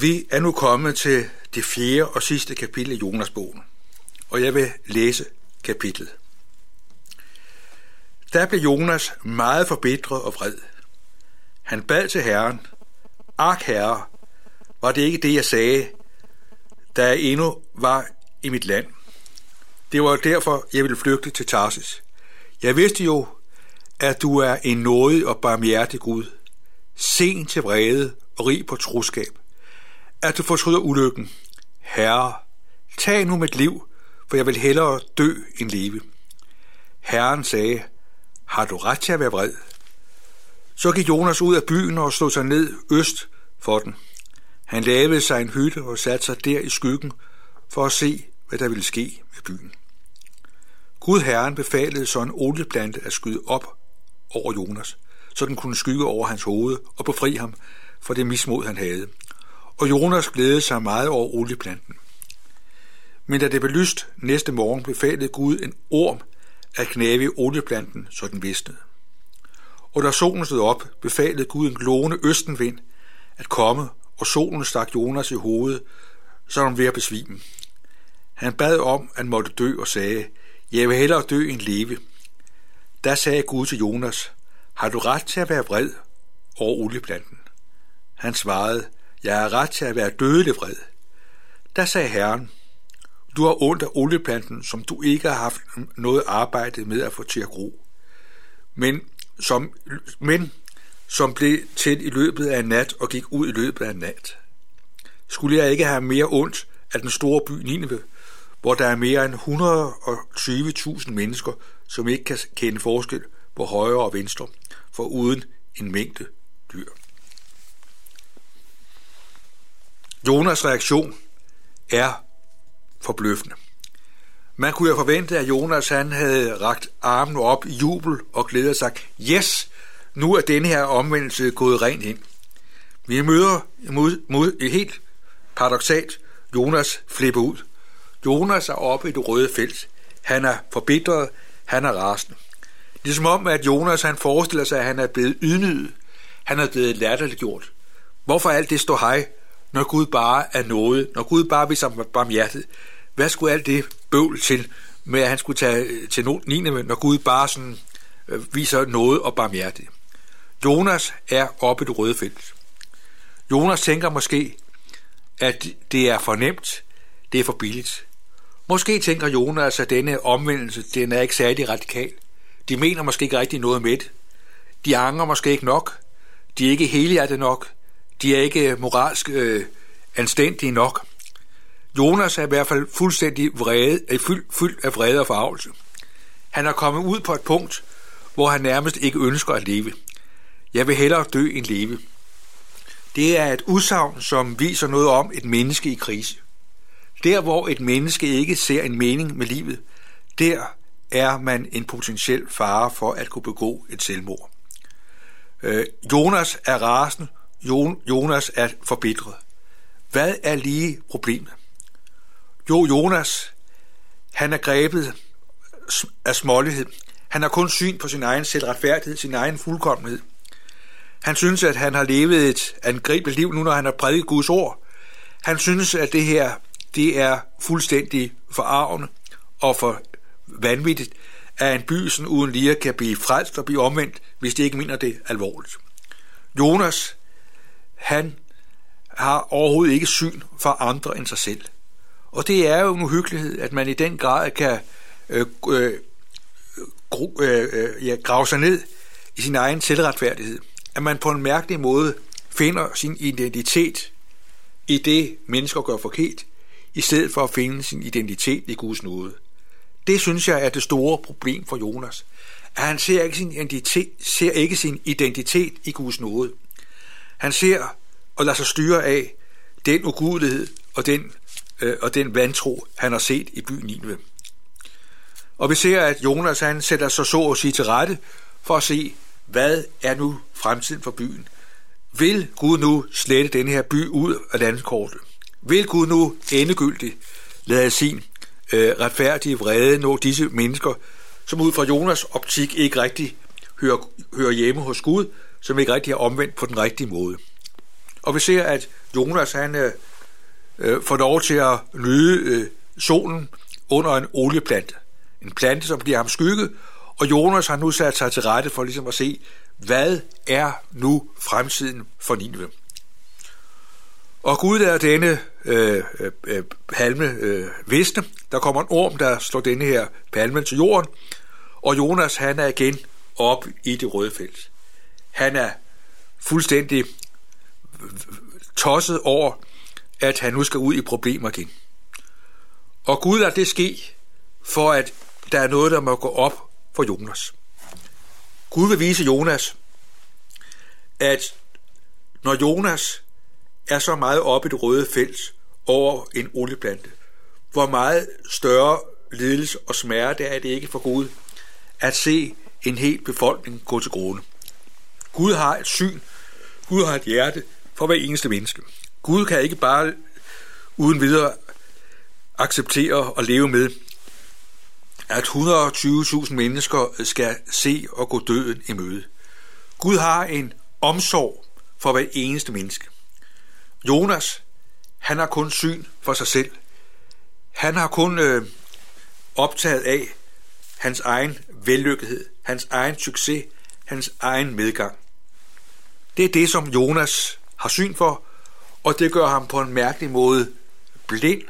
Vi er nu kommet til det fjerde og sidste kapitel i Jonas-bogen, og jeg vil læse kapitlet. Der blev Jonas meget forbitret og vred. Han bad til Herren, Ak herre, var det ikke det, jeg sagde, da jeg endnu var i mit land? Det var derfor, jeg ville flygte til Tarsis. Jeg vidste jo, at du er en nådig og barmhjertig Gud, sen til vrede og rig på troskab, at du fortryder ulykken. Herre, tag nu mit liv, for jeg vil hellere dø end leve. Herren sagde, har du ret til at være vred? Så gik Jonas ud af byen og slog sig ned øst for den. Han lavede sig en hytte og satte sig der i skyggen for at se, hvad der ville ske med byen. Gud Herren befalede så en olieplante at skyde op over Jonas, så den kunne skygge over hans hoved og befri ham for det mismod, han havde. Og Jonas glædede sig meget over olieplanten. Men da det blev lyst næste morgen, befalede Gud en orm at knæve i olieplanten, så den visnede. Og da solen stod op, befalede Gud en glående østenvind at komme, og solen stak Jonas i hovedet, så han ved at besvime. Han bad om, at han måtte dø og sagde, jeg vil hellere dø end leve. Da sagde Gud til Jonas, har du ret til at være vred over olieplanten? Han svarede, jeg har ret til at være dødelig vred. Da sagde Herren, du har ondt af olieplanten, som du ikke har haft noget arbejde med at få til at gro. Men som, men som blev til i løbet af en nat og gik ud i løbet af en nat. Skulle jeg ikke have mere ondt af den store by Nineve, hvor der er mere end 120.000 mennesker, som ikke kan kende forskel på højre og venstre, for uden en mængde dyr. Jonas reaktion er forbløffende. Man kunne jo forvente, at Jonas han havde ragt armen op i jubel og glædet sig. Yes, nu er denne her omvendelse gået rent ind. Vi møder mod, mod et helt paradoxalt Jonas flipper ud. Jonas er oppe i det røde felt. Han er forbitret, han er rasende. Ligesom om, at Jonas han forestiller sig, at han er blevet ydmyget. Han er blevet latterliggjort. Hvorfor alt det står hej, når Gud bare er noget, når Gud bare viser barmhjertet? Hvad skulle alt det bøvl til, med at han skulle tage øh, til 9. når Gud bare sådan øh, viser noget og barmhjertet? Jonas er oppe i det røde felt. Jonas tænker måske, at det er for nemt, det er for billigt. Måske tænker Jonas, at denne omvendelse, den er ikke særlig radikal. De mener måske ikke rigtig noget med det. De angrer måske ikke nok. De er ikke helhjertet nok. De er ikke øh, moralsk øh, anstændige nok. Jonas er i hvert fald fuldstændig vrede, er fyldt, fyldt af vrede og forarvelse. Han er kommet ud på et punkt, hvor han nærmest ikke ønsker at leve. Jeg vil hellere dø end leve. Det er et udsagn, som viser noget om et menneske i krise. Der, hvor et menneske ikke ser en mening med livet, der er man en potentiel fare for at kunne begå et selvmord. Øh, Jonas er rasende, Jonas er forbitret. Hvad er lige problemet? Jo, Jonas, han er grebet af smålighed. Han har kun syn på sin egen selvretfærdighed, sin egen fuldkommenhed. Han synes, at han har levet et angribeligt liv nu, når han har prædiket Guds ord. Han synes, at det her det er fuldstændig forarvende og for vanvittigt, at en by sådan uden lige kan blive frelst og blive omvendt, hvis de ikke mener det alvorligt. Jonas, han har overhovedet ikke syn for andre end sig selv. Og det er jo en uhyggelighed, at man i den grad kan øh, øh, øh, øh, ja, grave sig ned i sin egen selvretfærdighed. At man på en mærkelig måde finder sin identitet i det, mennesker gør forkert, i stedet for at finde sin identitet i Guds nåde. Det synes jeg er det store problem for Jonas. At han ser ikke sin identitet, ser ikke sin identitet i Guds nåde. Han ser og lader sig styre af den ugudelighed og den, øh, og den vantro, han har set i byen Nineve. Og vi ser, at Jonas han sætter sig så at sige til rette for at se, hvad er nu fremtiden for byen? Vil Gud nu slette denne her by ud af landkortet? Vil Gud nu endegyldigt lade sin øh, retfærdige vrede nå disse mennesker, som ud fra Jonas optik ikke rigtig hører, hører hjemme hos Gud, som ikke rigtig er omvendt på den rigtige måde. Og vi ser, at Jonas han øh, øh får lov til at nyde øh, solen under en olieplante. En plante, som bliver ham skygge, og Jonas har nu sat sig til rette for ligesom at se, hvad er nu fremtiden for Nineve? Og Gud er denne øh, øh, øh, palme øh, visne. Der kommer en orm, der slår denne her palme til jorden, og Jonas han er igen op i det røde felt. Han er fuldstændig tosset over, at han nu skal ud i problemer igen. Og Gud lader det ske, for at der er noget, der må gå op for Jonas. Gud vil vise Jonas, at når Jonas er så meget oppe i det røde felt over en olieplante, hvor meget større lidelse og smerte er det ikke for Gud at se en hel befolkning gå til grunde. Gud har et syn, Gud har et hjerte for hver eneste menneske. Gud kan ikke bare uden videre acceptere og leve med, at 120.000 mennesker skal se og gå døden i møde. Gud har en omsorg for hver eneste menneske. Jonas, han har kun syn for sig selv. Han har kun øh, optaget af hans egen vellykkethed, hans egen succes, hans egen medgang. Det er det, som Jonas har syn for, og det gør ham på en mærkelig måde blind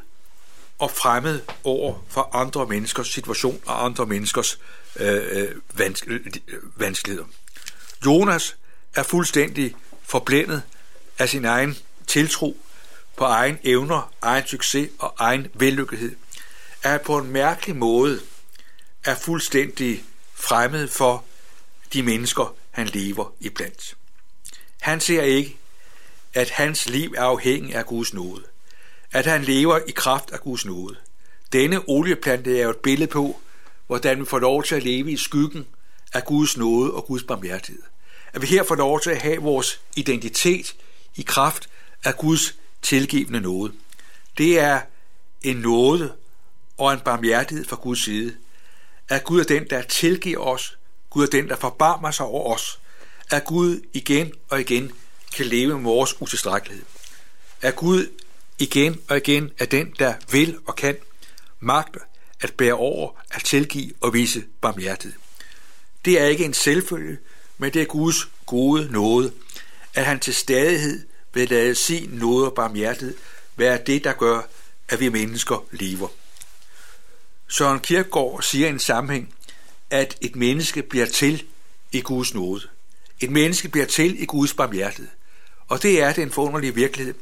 og fremmed over for andre menneskers situation og andre menneskers øh, øh, vanskeligheder. Jonas er fuldstændig forblændet af sin egen tiltro på egen evner, egen succes og egen vellykkethed, er på en mærkelig måde er fuldstændig fremmed for de mennesker, han lever iblandt. Han ser ikke, at hans liv er afhængig af Guds nåde. At han lever i kraft af Guds nåde. Denne olieplante er jo et billede på, hvordan vi får lov til at leve i skyggen af Guds nåde og Guds barmhjertighed. At vi her får lov til at have vores identitet i kraft af Guds tilgivende nåde. Det er en nåde og en barmhjertighed fra Guds side. At Gud er den, der tilgiver os. Gud er den, der forbarmer sig over os. At Gud igen og igen kan leve med vores utilstrækkelighed. At Gud igen og igen er den, der vil og kan magte at bære over, at tilgive og vise barmhjertighed. Det er ikke en selvfølge, men det er Guds gode nåde, at han til stadighed vil lade sin nåde og barmhjertighed være det, der gør, at vi mennesker lever. Søren Kierkegaard siger i en sammenhæng, at et menneske bliver til i Guds nåde. Et menneske bliver til i Guds barmhjertighed. Og det er den forunderlige virkelighed,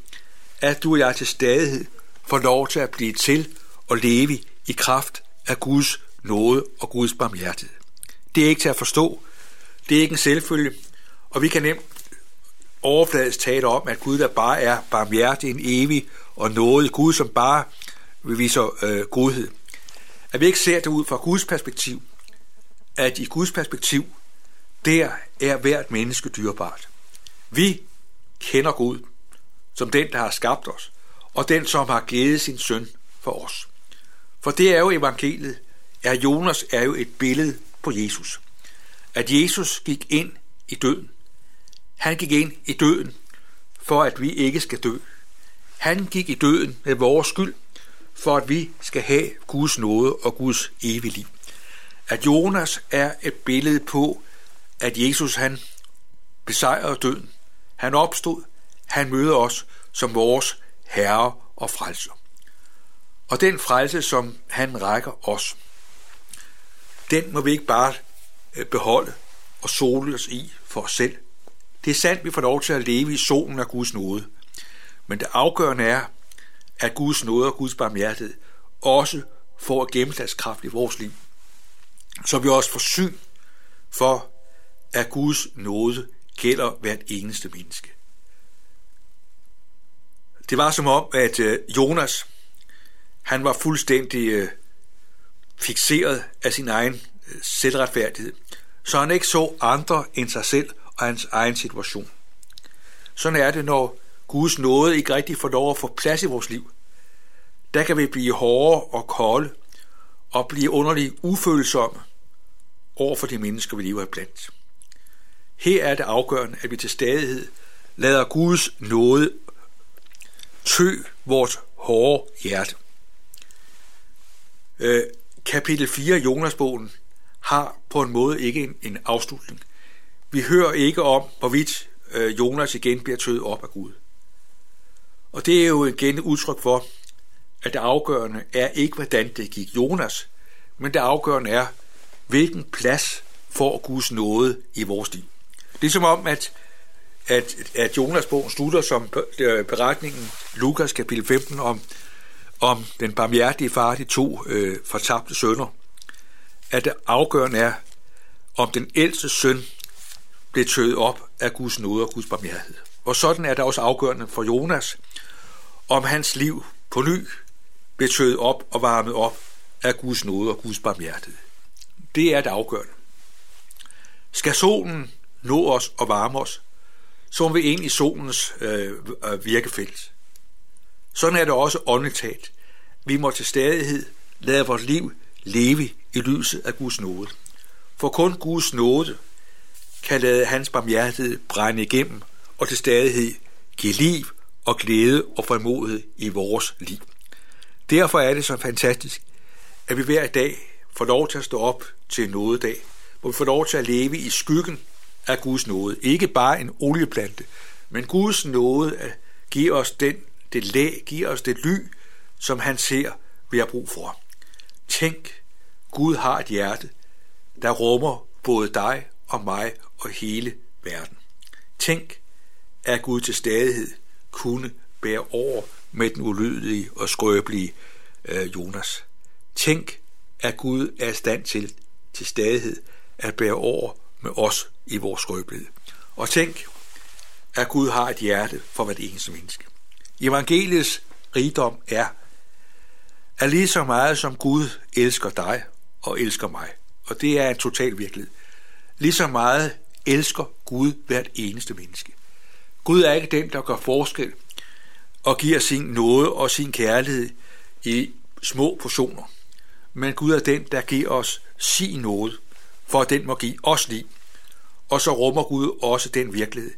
at du og jeg til stadighed får lov til at blive til og leve i kraft af Guds nåde og Guds barmhjertighed. Det er ikke til at forstå. Det er ikke en selvfølge. Og vi kan nemt overfladisk tale om, at Gud der bare er barmhjertig, en evig og nådig Gud, som bare viser øh, godhed. At vi ikke ser det ud fra Guds perspektiv, at i Guds perspektiv, der er hvert menneske dyrbart. Vi kender Gud som den, der har skabt os, og den, som har givet sin søn for os. For det er jo evangeliet, er Jonas er jo et billede på Jesus. At Jesus gik ind i døden. Han gik ind i døden, for at vi ikke skal dø. Han gik i døden med vores skyld, for at vi skal have Guds nåde og Guds evige liv. At Jonas er et billede på, at Jesus han besejrede døden. Han opstod, han møder os som vores herre og frelser. Og den frelse, som han rækker os, den må vi ikke bare øh, beholde og sole os i for os selv. Det er sandt, vi får lov til at leve i solen af Guds nåde. Men det afgørende er, at Guds nåde og Guds barmhjertighed også får gennemslagskraft i vores liv. Så vi også får syn for, at Guds nåde gælder hvert eneste menneske. Det var som om, at øh, Jonas, han var fuldstændig øh, fixeret af sin egen øh, selvretfærdighed, så han ikke så andre end sig selv og hans egen situation. Sådan er det, når Guds nåde ikke rigtig får lov at få plads i vores liv. Der kan vi blive hårde og kolde og blive underligt ufølsomme over for de mennesker, vi lever blandt. Her er det afgørende, at vi til stadighed lader Guds nåde tø vores hårde hjerte. Øh, kapitel 4 i Jonasbogen har på en måde ikke en, en afslutning. Vi hører ikke om, hvorvidt øh, Jonas igen bliver tøet op af Gud. Og det er jo igen et udtryk for, at det afgørende er ikke, hvordan det gik Jonas, men det afgørende er, hvilken plads får Guds nåde i vores liv. Det er som om, at, at, at Jonas bogen slutter som øh, beretningen Lukas kapitel 15 om, om den barmhjertige far, de to øh, fortabte sønner. At det afgørende er, om den ældste søn blev tøet op af Guds nåde og Guds barmhjertighed. Og sådan er det også afgørende for Jonas, om hans liv på ny blev tøet op og varmet op af Guds nåde og Guds barmhjertighed. Det er det afgørende. Skal solen nå os og varme os, som vi ind i solens øh, øh, virkefelt. Sådan er det også åndeligt Vi må til stadighed lade vores liv leve i lyset af Guds nåde. For kun Guds nåde kan lade hans barmhjertighed brænde igennem og til stadighed give liv og glæde og frimodighed i vores liv. Derfor er det så fantastisk, at vi hver dag får lov til at stå op til en nådedag, hvor vi får lov til at leve i skyggen af Guds nåde. Ikke bare en olieplante, men Guds nåde at give os den, det læg, giver os det ly, som han ser, vi har brug for. Tænk, Gud har et hjerte, der rummer både dig og mig og hele verden. Tænk, at Gud til stadighed kunne bære over med den ulydige og skrøbelige øh, Jonas. Tænk, at Gud er i stand til til stadighed at bære over med os i vores skrøbelighed. Og tænk, at Gud har et hjerte for hvert eneste menneske. Evangeliets rigdom er, at lige så meget som Gud elsker dig og elsker mig, og det er en total virkelighed, lige så meget elsker Gud hvert eneste menneske. Gud er ikke den, der gør forskel og giver sin nåde og sin kærlighed i små portioner. Men Gud er den, der giver os sin nåde, for at den må give os liv. Og så rummer Gud også den virkelighed,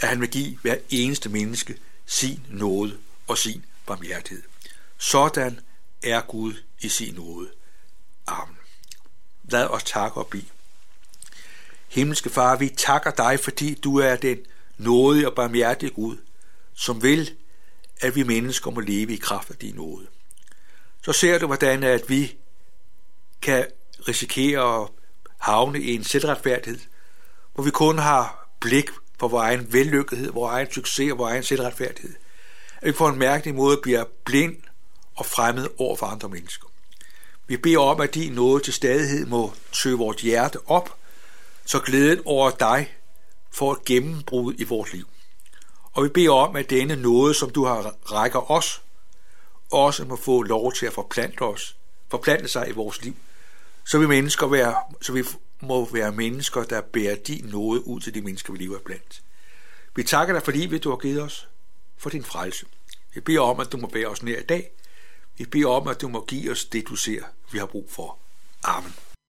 at han vil give hver eneste menneske sin nåde og sin barmhjertighed. Sådan er Gud i sin nåde. Amen. Lad os takke og bede. Himmelske Far, vi takker dig, fordi du er den nådige og barmhjertige Gud, som vil, at vi mennesker må leve i kraft af din nåde. Så ser du, hvordan at vi kan risikere at havne i en selvretfærdighed, hvor vi kun har blik for vores egen vellykkethed, vores egen succes og vores egen selvretfærdighed. At vi på en mærkelig måde bliver blind og fremmed over for andre mennesker. Vi beder om, at din nåde til stadighed må søge vores hjerte op, så glæden over dig får et gennembrud i vores liv. Og vi beder om, at denne nåde, som du har rækker os, også må få lov til at forplante os, forplante sig i vores liv, så vi mennesker være, så vi må være mennesker, der bærer din nåde ud til de mennesker, vi lever blandt. Vi takker dig for livet, du har givet os, for din frelse. Vi beder om, at du må bære os ned i dag. Vi beder om, at du må give os det, du ser, vi har brug for. Amen.